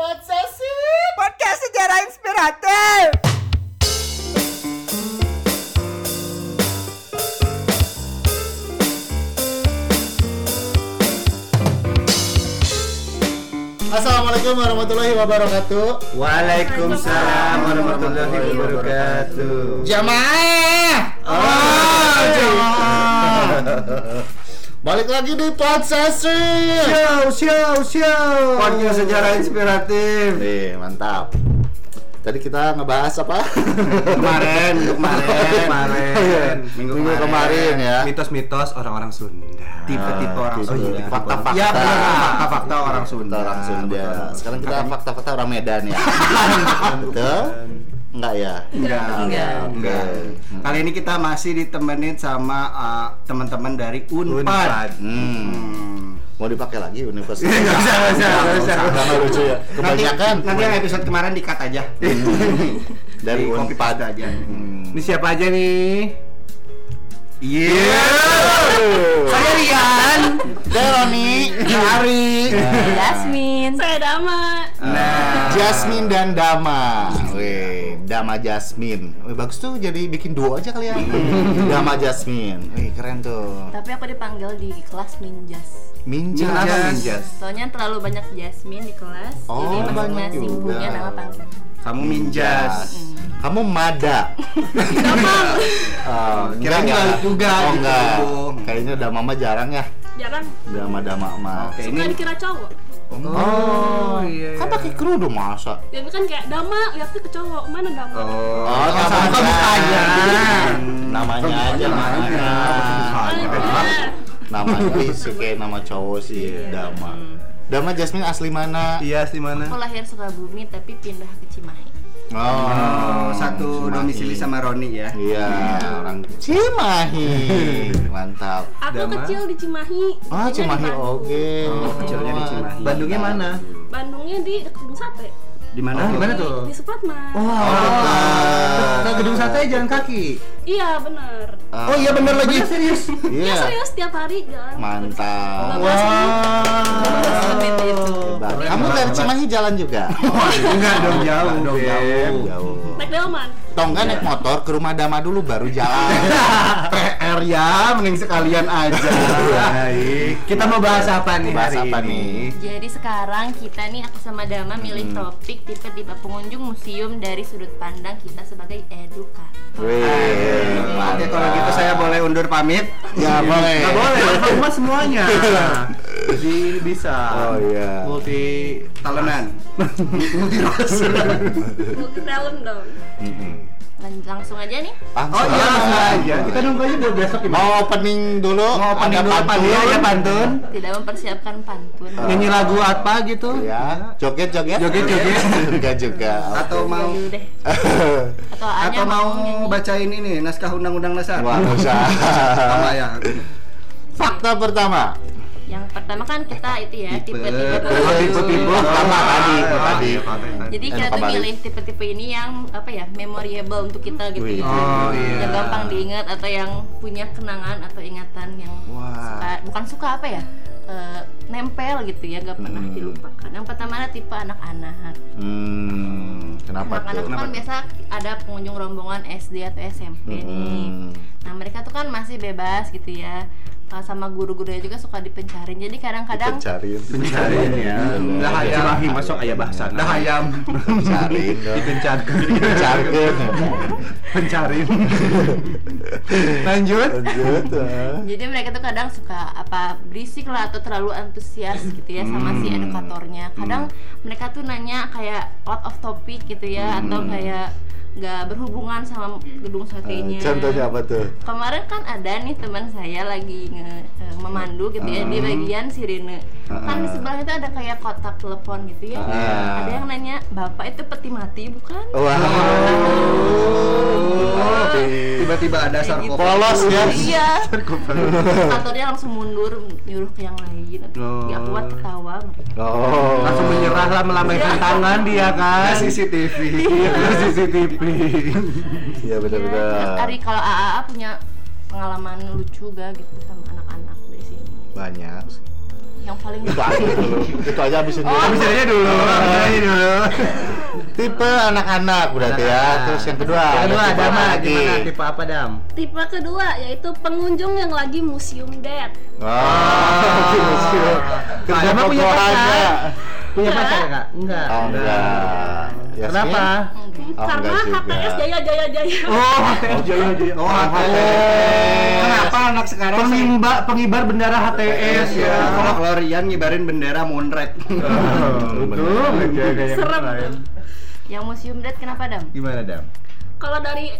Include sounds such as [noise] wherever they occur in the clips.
Podsesif Podcast sejarah inspiratif. Assalamualaikum warahmatullahi wabarakatuh Waalaikumsalam warahmatullahi wabarakatuh. Jamaah Oh, jamaah [laughs] Balik lagi di Podsesif Show, show, show. Podcast sejarah inspiratif. Nih mantap Tadi kita ngebahas apa? Kemarin, [laughs] kemarin, Kemarin. minggu, Minggu kemarin ya. Mitos-mitos orang-orang Sunda. Tipe-tipe orang gitu. Sunda. Fakta-fakta. Ya, benar. fakta-fakta orang Sunda. Orang Sunda. Sekarang kita fakta-fakta orang Medan ya [laughs] Betul? Enggak ya? Enggak, enggak, enggak. Kali ini kita masih ditemenin sama uh, teman-teman dari Unpad. Hmm. Hmm. Mau dipakai lagi universitas? [laughs] Nggak usah, nggak usah, nggak usah. Lucu ya. Nanti, Kebanyakan nanti yang episode kemarin di-cut aja. dari Di copy Unpad aja. Hmm. Ini siapa aja nih? Iya. Saya Rian. Deroni, Ari, Jasmine. Saya Dama. Nah, Jasmine dan Dama. Wih, Dama Jasmine. Wih, bagus tuh jadi bikin duo aja kali ya. Dama Jasmine. Wih, keren tuh. Tapi aku dipanggil di kelas Minjas. Minjas. Minjas? Soalnya terlalu banyak Jasmine di kelas. Oh, jadi banyak masing-masing punya nama panggilan. kamu minjas. Kamu Mada. [laughs] Oh, Kirain enggak, juga Oh, gitu. enggak. Kayaknya Dama mah jarang ya. Jarang Dama-dama mah. Oke, suka ini dikira cowok. Oh, iya. Kan pakai kerudung masa? Ya kan kayak dama, lihatnya ke cowok. Mana dama? Oh, Oh, sama namanya. mukanya. Namanya aja namanya. Namanya sih kayak nama cowok sih, Dama. Dama Jasmine asli mana? Iya, di mana? Aku lahir Sukabumi tapi pindah ke Cimahi. Oh, satu Cimahi. domisili sama Roni ya. Iya, orang Cimahi. [laughs] Mantap. Aku Dama? kecil di Cimahi. Ah, di Cimahi oke. Oh, kecilnya di Cimahi. Bandungnya mana? Bandungnya di dekat gedung sate. Di mana? Oh, di mana tuh? Di Supratman. Oh, Ke gedung sate jalan kaki. Iya bener. Oh iya bener lagi. serius. Iya Iya. serius tiap hari jalan. Mantap. 15 menit. Menit itu. Hebat. Kamu dari Cimahi jalan juga? [laughs] Enggak dong jauh, Dong, Beb. Jauh. Naik delman. Tongga naik motor ke rumah Dama dulu baru jalan. [laughs] PR ya, mending sekalian aja. [laughs] Baik. Kita mau bahas apa nih Bahas hari apa ini? nih? Jadi sekarang kita nih aku sama Dama milih topik tipe-tipe pengunjung museum dari sudut pandang kita sebagai edukator. Wih, Oke, kalau gitu saya boleh undur pamit. Ya boleh. Nggak boleh, semua semuanya. Jadi bisa. Oh iya. Multi Talenan. [laughs] Multi talent dong. Lan- Langsung aja nih. Langsung Oh iya, langsung aja. Kita nunggu aja buat besok gimana? Mau opening dulu? Mau opening Ada dulu pantun? pantun. Iya, ya pantun. Tidak mempersiapkan pantun. Nyanyi lagu apa gitu? Ya, joget-joget. Joget-joget. Enggak [laughs] juga. Atau mau deh. [laughs] Atau atau mau nyanyi. bacain ini naskah undang-undang dasar. Wah, usah. Sama ya. Fakta pertama. Yang pertama kan kita itu ya Tipe. tipe-tipe Oh, tipe-tipe pertama tadi, tadi. Jadi kita tuh milih tipe-tipe ini yang apa ya memorable untuk kita gitu. Wih. Oh, iya. Yang gampang diingat atau yang punya kenangan atau ingatan yang suka bukan suka apa ya eh, nempel gitu ya gak pernah Hmm. dilupakan. Yang pertama ada tipe anak-anak. Hmm, kenapa Anak-anak tuh? kan biasa ada pengunjung rombongan SD atau SMP nih. Hmm. Nah mereka tuh kan masih bebas gitu ya. Uh, sama guru-gurunya juga suka dipencarin. Jadi kadang-kadang Pencariin. Pencariin ya. Dah ayam. Cimahi masuk ayah bahasa. Dah ayam. Pencariin dong. Dipencarkan. Pencariin. Pencarin. Lanjut. Lanjut. ah. Jadi mereka tuh kadang suka apa berisik lah atau terlalu antusias gitu ya sama si Hmm. edukatornya. Kadang mereka tuh nanya kayak out of topic gitu ya atau Hmm. kayak nggak berhubungan sama gedung satenya. Contohnya apa tuh? Kemarin kan ada nih teman saya lagi nge, eh, memandu gitu ya di Hmm. bagian sirine. Kan di Ah. sebelahnya itu ada kayak kotak telepon gitu ya. Ah. Ada yang nanya, "Bapak itu peti mati bukan?" Wah. Oh, tiba-tiba ada Kayak gitu. Polos ya. Iya. Edukatornya langsung mundur nyuruh ke yang lain. Oh. Gak kuat ketawa mereka. Oh. Langsung menyerah lah melambaikan tangan dia kan. CCTV. Iya, CCTV. Iya benar-benar. Ari kalau AAA punya pengalaman lucu gak gitu sama anak-anak dari sini? Banyak. Yang paling Itu aja dulu. [laughs] Itu aja habisin dulu. Oh. Habisin aja dulu. Habisin dulu. Tipe anak-anak berarti ya. Anak-anak. Terus yang kedua. Yang kedua, ada apa lagi? gimana? Tipe apa, Dam? Tipe kedua yaitu pengunjung yang lagi museum dead. Oh, museum. Kerja punya pogohannya. Punya pacar ya, Kak? Enggak. Oh, enggak. Yasmin? Kenapa? Oh, Karena. HTS Jaya Jaya Jaya. Oh, HTS Jaya Jaya. Oh, Oh, HTS. Kenapa anak sekarang sih? Pengimba, pengibar bendera HTS ya, ya. kalau Klorian ngibarin bendera Monrek. Betul, jaga yang Serem. Yang museum dead kenapa dam? Gimana, Dam? Kalau dari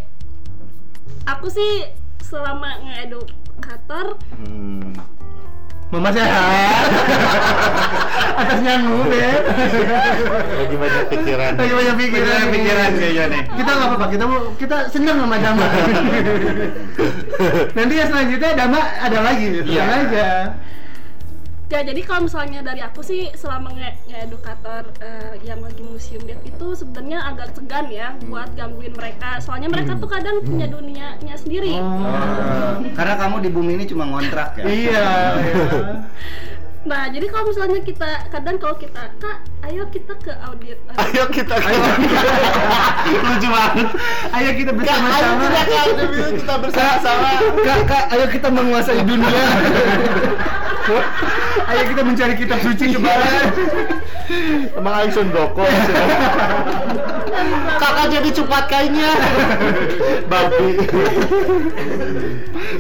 aku sih selama ngeedukator Hmm. Mama sehat. [laughs] Atas nyanggu, Beb. Lagi banyak pikiran. Lagi banyak pikiran, Pikiran, pikiran kayaknya nih. Kita nggak apa-apa, kita mau kita senang sama Dama. [laughs] Nanti ya selanjutnya Dama ada lagi, Iya. aja. Ya jadi kalau misalnya dari aku sih selama nge ngeedukator eh, yang lagi museum dead itu sebenarnya agak segan ya buat gangguin mereka. Soalnya mereka tuh kadang punya dunianya sendiri. Oh, [laughs] Karena kamu di bumi ini cuma ngontrak ya. Iya. iya. [laughs] Nah jadi kalau misalnya kita kadang kalau kita kak, ayo kita ke audit. Ayo kita [laughs] lucu banget. Ayo kita Kak, ayo bersama-sama. kita kita bersama-sama. Kak, kak, ayo kita menguasai dunia. Ayo kita mencari kitab suci [laughs] ke barat. Emang Aing Sun Gokong sih. Kakak jadi cepat kainnya. Babi.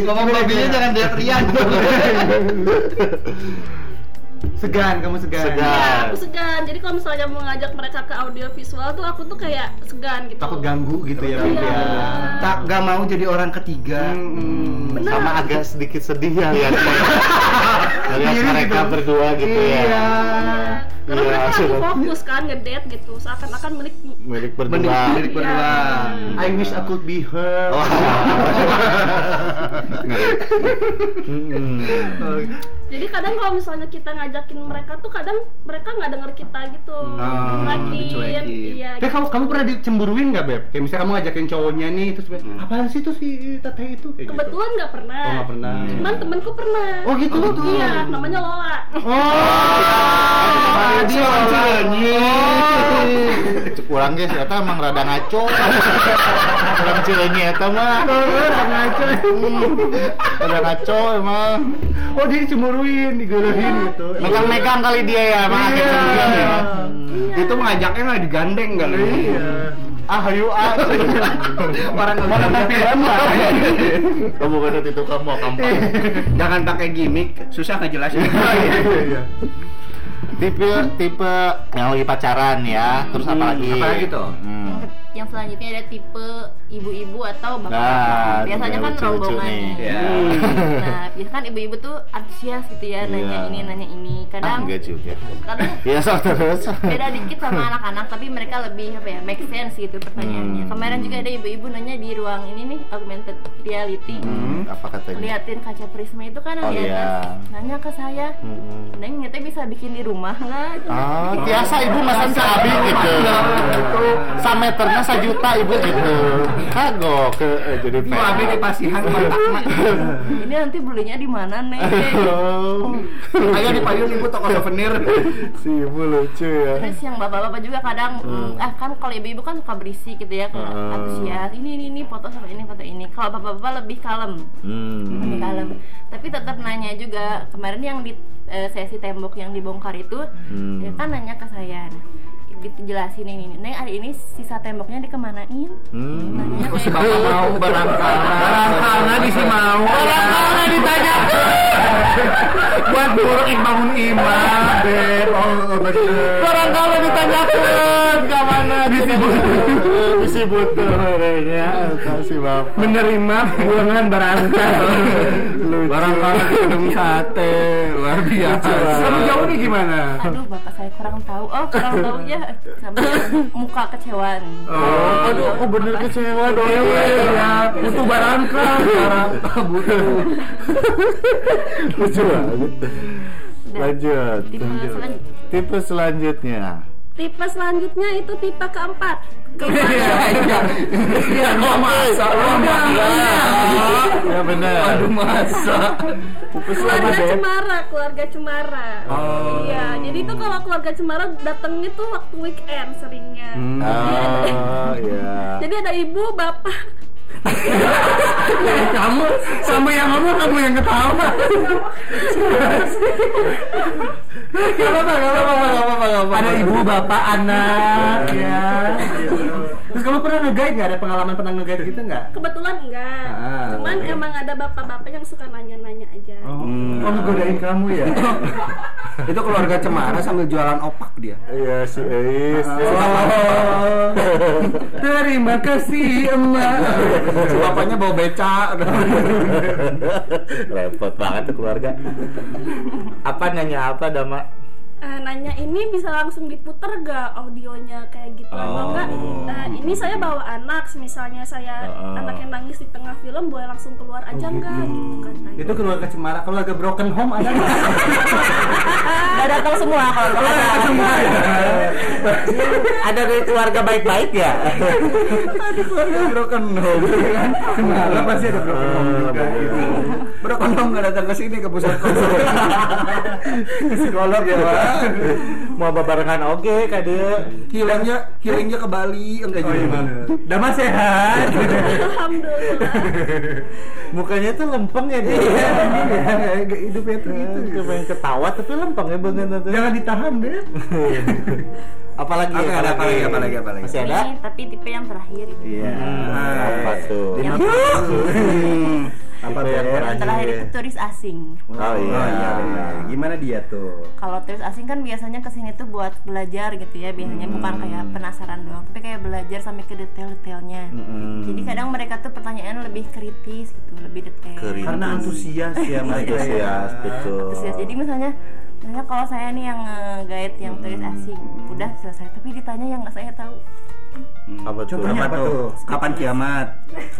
Ngomong babinya jangan lihat Rian. [laughs] Segan, kamu segan. Segan. Ya, aku segan. Jadi kalau misalnya mau ngajak mereka ke audio visual tuh aku tuh kayak segan gitu. Takut ganggu gitu ya, Iya. ya. Tak gak mau jadi orang ketiga. Hmm. Benar. Sama agak sedikit sedih ya [laughs] Iri mereka gitu. berdua gitu ya. Iya. Karena Iya, mereka lagi fokus kan ngedate gitu, seakan-akan milik Milik berdua. milik berdua. I wish I could be her. Oh. [laughs] Jadi kadang kalau misalnya kita ngajakin mereka tuh kadang mereka nggak denger kita gitu. Oh, Lagi dicuekin. iya. Tapi kamu kamu pernah dicemburuin nggak beb? Kayak misalnya kamu ngajakin cowoknya nih terus beb, Hmm. apaan sih tuh si teteh itu? Kayak gitu. Kebetulan nggak pernah. Oh nggak pernah. Cuman temenku pernah. Oh gitu? Iya, namanya Lola. Oh, dia orang Cilenyi. Kurang guys, eta emang rada ngaco. Kurang cilenyi eta mah. ngaco. Rada ngaco emang. Oh dia dicemburuin, digelehin gitu. Megang-megang kali dia ya, agak Iya. ya. Itu mengajaknya malah digandeng kali. Iya. Ah, ayo ah. Orang Mana tapi lama. Kamu kan itu kamu kamu. Jangan pakai gimmick, susah ngejelasin. Iya. Tipe tipe yang lagi pacaran ya. Terus apa lagi? apa lagi tuh? Hmm. Yang selanjutnya ada tipe ibu-ibu atau bapak-bapak. Nah, Biasanya kan rombongan. nih. Ya. Nah, biasanya kan ibu-ibu tuh antusias gitu ya, nanya Iya. ini, nanya ini. Ah, Kadang enggak juga. kadang [laughs] Ya so terus. beda dikit sama anak-anak tapi mereka lebih apa ya make sense gitu pertanyaannya Hmm. kemarin juga ada ibu-ibu nanya di ruang ini nih augmented reality Hmm, apa katanya? liatin kaca prisma itu kan Oh, atas iya. nanya ke saya Hmm. neng nyata bisa bikin di rumah nggak Ah, biasa ibu masan sabi gitu. Sa meternya juta ibu gitu. Kagok ke eh, jadi Mau ambil di pasihan ini nanti belinya di mana Oh, Ayo di payung ibu toko souvenir. si ibu lucu ya. terus yang bapak-bapak juga kadang mm, ah kan kalau ibu-ibu kan suka berisi gitu ya Hmm. antusias ini ini ini foto sama ini foto ini kalau bapak-bapak lebih kalem Hmm. lebih kalem tapi tetap nanya juga kemarin yang di eh, sesi tembok yang dibongkar itu Hmm. dia kan nanya ke saya nah, gitu jelasin ini neng hari ini sisa temboknya dikemanain Hmm. nanya Si kayak bapak mau barangkali. Barangkali di si mau. Barangkali ditanya. Buat buruk bangun imam, beb. Oh, bener. Barangkali ditanyakan ke mana disebut disebut merenya si bapak. Menerima pulangan barangkali. Barangkali minum sate, luar biasa. Kamu jauh nih gimana? aduh bapak saya kurang tahu oh kurang tahu ya sampai muka kecewaan Oh, aduh, oh bener kecewa dong. Ya, butuh barangkali. [laughs] Butuh. Lucu banget. Lanjut. tipe selanjutnya Tipe selanjutnya. Tipe selanjutnya itu tipe keempat. Iya, iya. Iya, masa, masa. Ya benar. Aduh masa. Keluarga. Cemara, keluarga Cemara. Oh. Iya, jadi itu kalau keluarga Cemara datangnya tuh waktu weekend seringnya. Hmm. Jadi ada- Oh, iya. [laughs] Jadi ada ibu, bapak, kamu sama yang ngomong kamu yang ketawa. Gak apa-apa, gak apa-apa, gak apa-apa, gak apa-apa. Ada ibu, bapak, anak, ya. Terus kamu pernah nge-guide nggak? Ada pengalaman pernah nge-guide gitu nggak? kebetulan enggak. Ah. Cuman emang ada bapak-bapak yang suka nanya-nanya aja. Oh, oh ngegodain kamu ya? [laughs] Itu keluarga Cemara sambil jualan opak dia. Iya si Eis. Oh, [laughs] terima kasih emak. Si bapaknya bawa beca. Repot banget tuh keluarga. [laughs] Apa nanya apa Dama? Eh, nanya ini bisa langsung diputer gak audionya kayak gitu atau enggak eh, ini saya bawa anak misalnya saya Oh. anak yang nangis di tengah film boleh langsung keluar aja enggak gitu katanya Itu keluarga Cemara, keluarga broken home ada nggak? [laughs] Gak datang semua kalau. Semua ya. Ada dari keluarga baik-baik ya? Ada keluarga broken home. Cemara pasti ada broken home juga. gitu. Broken home nggak datang ke sini ke pusat konsul. [laughs] Psikolog ya Pak. Mau babarengan oke kak dia. Healingnya, healingnya ke Bali enggak Oh juga. iya bener. Dama sehat. alhamdulillah Mukanya tuh lempeng ya dia. Iya, kayak hidupnya tuh gitu. Yang ketawa tapi lempeng ya banget tuh. Jangan ditahan deh. Apalagi Oke, ada apa lagi, apa lagi, apa lagi? Masih ada? Tapi tipe yang terakhir itu. Iya. Apa tuh? [laughs] Hmm. Apa tuh yang yang terakhir itu turis asing. Oh Oh iya. iya, iya. Gimana dia tuh? Kalau turis asing kan biasanya ke sini tuh buat belajar gitu ya, biasanya bukan kayak penasaran doang, tapi kayak belajar sampai ke detail-detailnya. Mm-mm. Jadi kadang mereka tuh pertanyaan lebih kritis gitu, lebih detail. Kritis. Karena antusias ya mereka. Antusias, betul. Antusias. Jadi misalnya, misalnya kalau saya nih yang guide yang turis asing, udah selesai, tapi ditanya yang nggak saya tahu. Apa tuh? Contohnya Apa apa tuh? Kapan kiamat?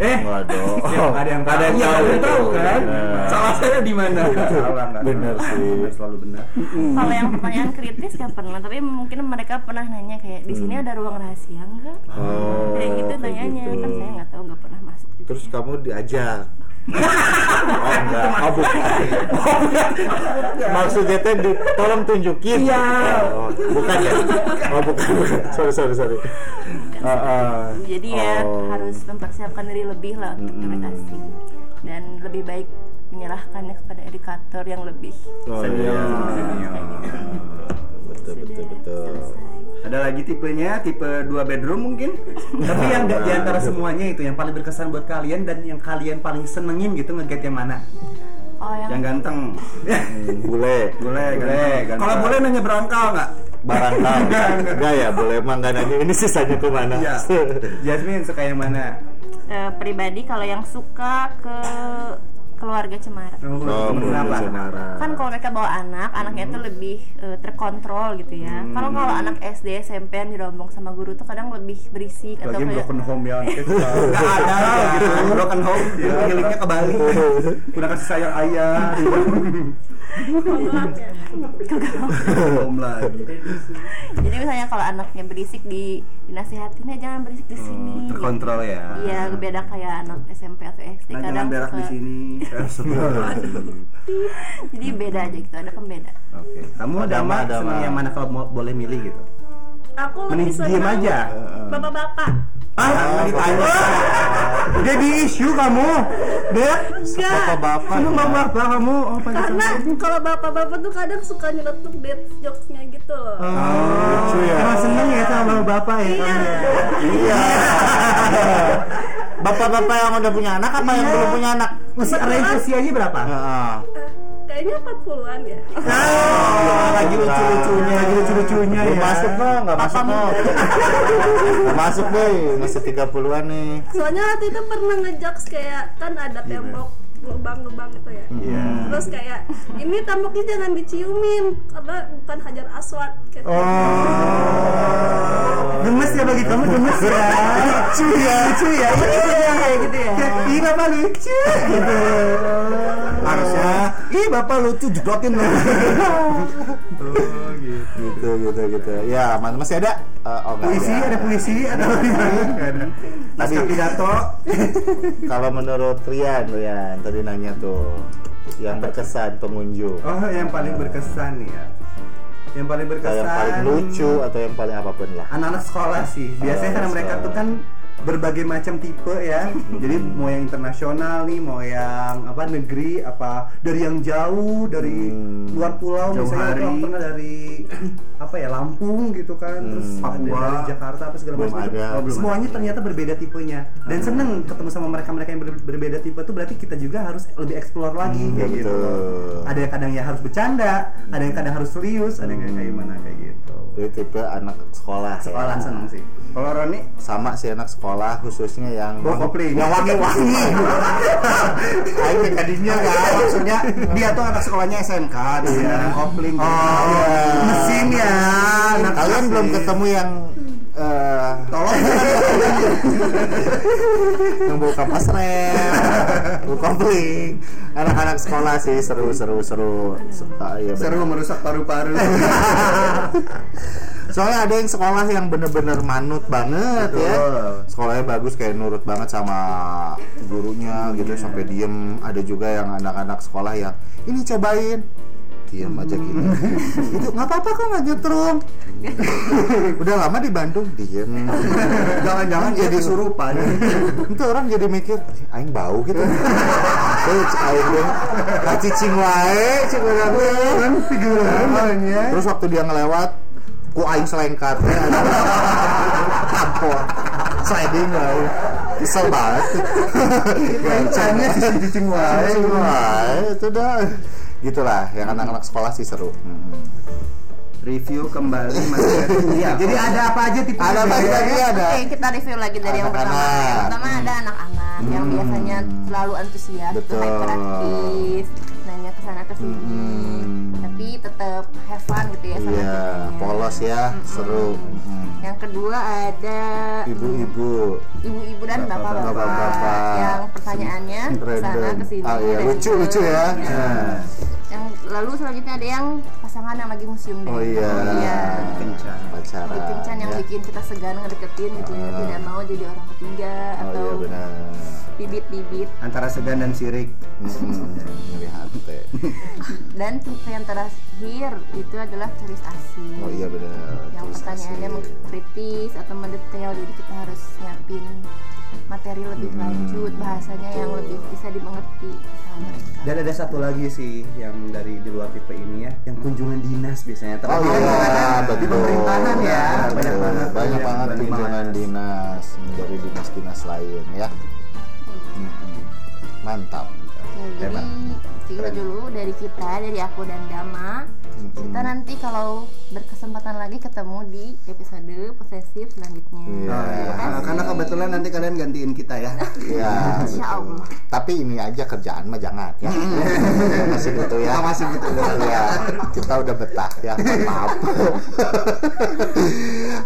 Eh, Waduh. nggak ada yang Nggak ada yang tahu. Iya, kan? Bener. Salah saya di mana? Salah enggak? Bener sih. Selalu benar. Kalau yang pertanyaan kritis ya pernah, tapi mungkin mereka pernah nanya kayak di sini ada ruang rahasia enggak? Oh. Kayak gitu kayak nanyanya gitu. kan saya nggak tahu nggak pernah masuk. juga. Terus kamu diajak. [laughs] oh enggak. Oh bukan. [laughs] Maksudnya teh di, tolong tunjukin. Iya. Oh, bukan ya. Oh bukan. bukan. [laughs] Sorry sorry sorry. Ah, ah. Jadi ya Oh. harus mempersiapkan diri lebih lah untuk asing dan lebih baik menyerahkannya kepada edukator yang lebih Oh iya. kayak gitu. Betul betul betul. Selesai. Ada lagi tipenya, tipe dua bedroom mungkin? [laughs] Tapi yang nggak di antara semuanya itu yang paling berkesan buat kalian dan yang kalian paling senengin gitu nge-guide yang mana? Oh yang Yang ganteng. Bule. Boleh, Boleh, ganteng. ganteng. Kalau boleh nanya berangkal nggak? Barangkal. [laughs] Enggak ya, boleh emang nggak nanya ini sisanya ke mana? Iya. [laughs] Jasmine suka yang mana? eh, pribadi kalau yang suka ke keluarga cemara. Oh, Kenapa? Bule Cemara. kan kalau mereka bawa anak anaknya itu lebih eh, terkontrol gitu ya kalau kalau anak SD SMP yang dirombong sama guru tuh kadang lebih berisik atau Lagi kayak broken home ya. [laughs] Nggak ada lah gitu. Broken home, healingnya ke Bali. Udah kasih sayang ayah. Ya. Jadi misalnya kalau anaknya berisik di dinasihatinnya jangan berisik di sini Oh, Terkontrol ya. iya beda kayak anak SMP atau SD Nah, kadang jangan berak di sini. Jadi beda aja gitu ada pembeda Oke. Kamu Ada Dama mah, ada seneng mah. yang mana kalau mau boleh milih gitu? Aku Mending lebih diem senang aja. Bapak-bapak. Ah, nggak ditanya. Jadi isu kamu, Dek. Enggak. Bapak. Kamu bapak kamu. Oh, apa? Karena kalau bapak-bapak tuh kadang suka nyeletuk dead jokesnya gitu loh. Oh, lucu ya. Emang seneng ya sama bapak ya? Iya. kamu? Iya. Bapak-bapak yang udah punya anak apa yang belum punya anak? Masih range usianya berapa? Heeh. Eh, Kayaknya 40-an ya. Oh, lagi lucu-lucunya, lagi lucu-lucunya ya. masuk no, nggak masuk no. Nggak masuk boy, masih 30-an nih. Soalnya waktu itu pernah ngejokes kayak kan ada tembok lubang-lubang itu ya. Iya. Terus kayak ini temboknya jangan diciumin karena bukan hajar aswad. Kayak Oh. Gemes saya bagi kamu gemes ya. Lucu ya. Lucu ya. Iya kayak gitu ya. Ih bapak lucu. Gitu. Harusnya, ih bapak lucu jedotin loh. [laughs] Oh gitu. gitu gitu gitu ya mana masih ada Eh, oh Puisi, ada puisi, ada naskah pidato. [laughs] kalau menurut Rian Rian tadi nanya tuh yang berkesan pengunjung Oh, yang paling berkesan ya. Yang paling Atau berkesan. yang paling lucu atau yang paling apa pun lah anak-anak sekolah sih biasanya Oh, karena mereka sekolah. tuh kan berbagai macam tipe ya jadi mau yang internasional nih mau yang apa negeri apa dari yang jauh dari Hmm. luar pulau Jauh misalnya hari. pernah dari [coughs] apa ya Lampung gitu kan terus ada Papua. dari Jakarta apa segala Hmm. Macam ada. Oh, belum semuanya ternyata berbeda tipenya dan seneng ketemu sama mereka-mereka yang ber- berbeda tipe tuh berarti kita juga harus lebih explore lagi kayak gitu betul. ada yang kadang ya harus bercanda ada yang kadang harus serius ada yang kayak gimana kayak gitu Jadi tipe anak sekolah ya. sekolah seneng sih kalau Roni sama si anak sekolah khususnya yang kopling. yang wangi-wangi [laughs] Ayo tadinya ya maksudnya dia tuh anak sekolahnya SMK dia Iya. kopling Oh, iya. mesin ya anak kalian belum ketemu yang eh tolong [laughs] yang bawa kapas rem, bawa kopling, anak-anak sekolah sih seru seru seru. Ah, iya seru merusak paru-paru [laughs] Soalnya ada yang sekolah yang bener-bener manut banget ya. Betul. Sekolahnya bagus kayak nurut banget sama gurunya gitu sampai diem. Ada juga yang anak-anak sekolah yang ini cobain diem aja gitu. [laughs] itu nggak apa-apa kok nggak nyetrum. [laughs] Udah lama di Bandung diem. [laughs] jangan-jangan jadi kesurupan Itu orang jadi mikir, "Ih, aing bau gitu. Tuh, cek aing deh. Kacicing wae, teh. kan figurannya Terus waktu dia ngelewat, ku aing selengkatnya [laughs] tampol sliding lah kesel banget. Kayaknya si cicing wae. Itu dah. Gitulah yang anak-anak sekolah sih seru. Review kembali [laughs] Iya, jadi ada apa aja tipe ada apa lagi? Ada. Oke, kita review lagi dari yang pertama. Yang pertama ada anak-anak yang biasanya selalu antusias, hyperaktif, nanya ke sana ke tetap have fun gitu ya sama iya kitanya. polos ya seru Mm-mm. Yang kedua ada ibu-ibu ibu-ibu dan bapak-bapak Bapak-bapak. yang pertanyaannya sana ke sini. ah iya dan lucu ke- lucu ya Iya. Nah. Yang lalu selanjutnya ada yang pasangan yang lagi museum deh. oh iya Iya. kencan pacaran Lagi kencan yang ya. bikin kita segan ngedeketin gitu ya, Ah. tidak mau jadi orang ketiga oh atau iya benar bibit-bibit. antara segan dan sirik ngelihat teh [laughs] Dan tipe yang terakhir itu adalah turis asing. oh iya benar Yang Terus pertanyaannya mengkritis atau mendetail, jadi kita harus nyiapin materi lebih Hmm. lanjut, bahasanya yang lebih bisa dimengerti sama mereka. dan ada satu lagi sih yang dari di luar tipe ini ya yang kunjungan dinas biasanya Oh Terutama iya, betul. di pemerintahan ya Betul. banyak banget banyak banget kunjungan dinas dari dinas-dinas lain ya. Mantap. Oke, Hebat. jadi segitu dulu dari kita, dari aku dan Dama. Kita nanti kalau berkesempatan lagi ketemu di episode posesif selanjutnya. Iya. Oh, iya. Kasih. karena kebetulan nanti kalian gantiin kita ya Iya. Insya. Allah. Tapi ini aja kerjaan mah jangan ya. [laughs] masih butuh ya. Oh, masih butuh. Iya. Kita udah betah ya. [laughs] Maaf. [laughs]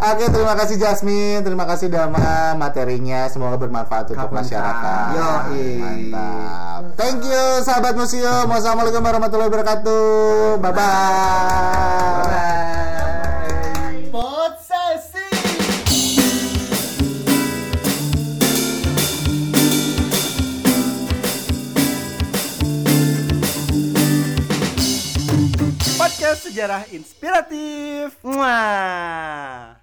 Oke, terima kasih Jasmine, terima kasih Dama materinya semoga bermanfaat untuk Mantap. masyarakat. Yoi. Mantap. Thank you sahabat museum. Wassalamualaikum warahmatullahi wabarakatuh. Bye bye. Podcast sejarah inspiratif. Muah.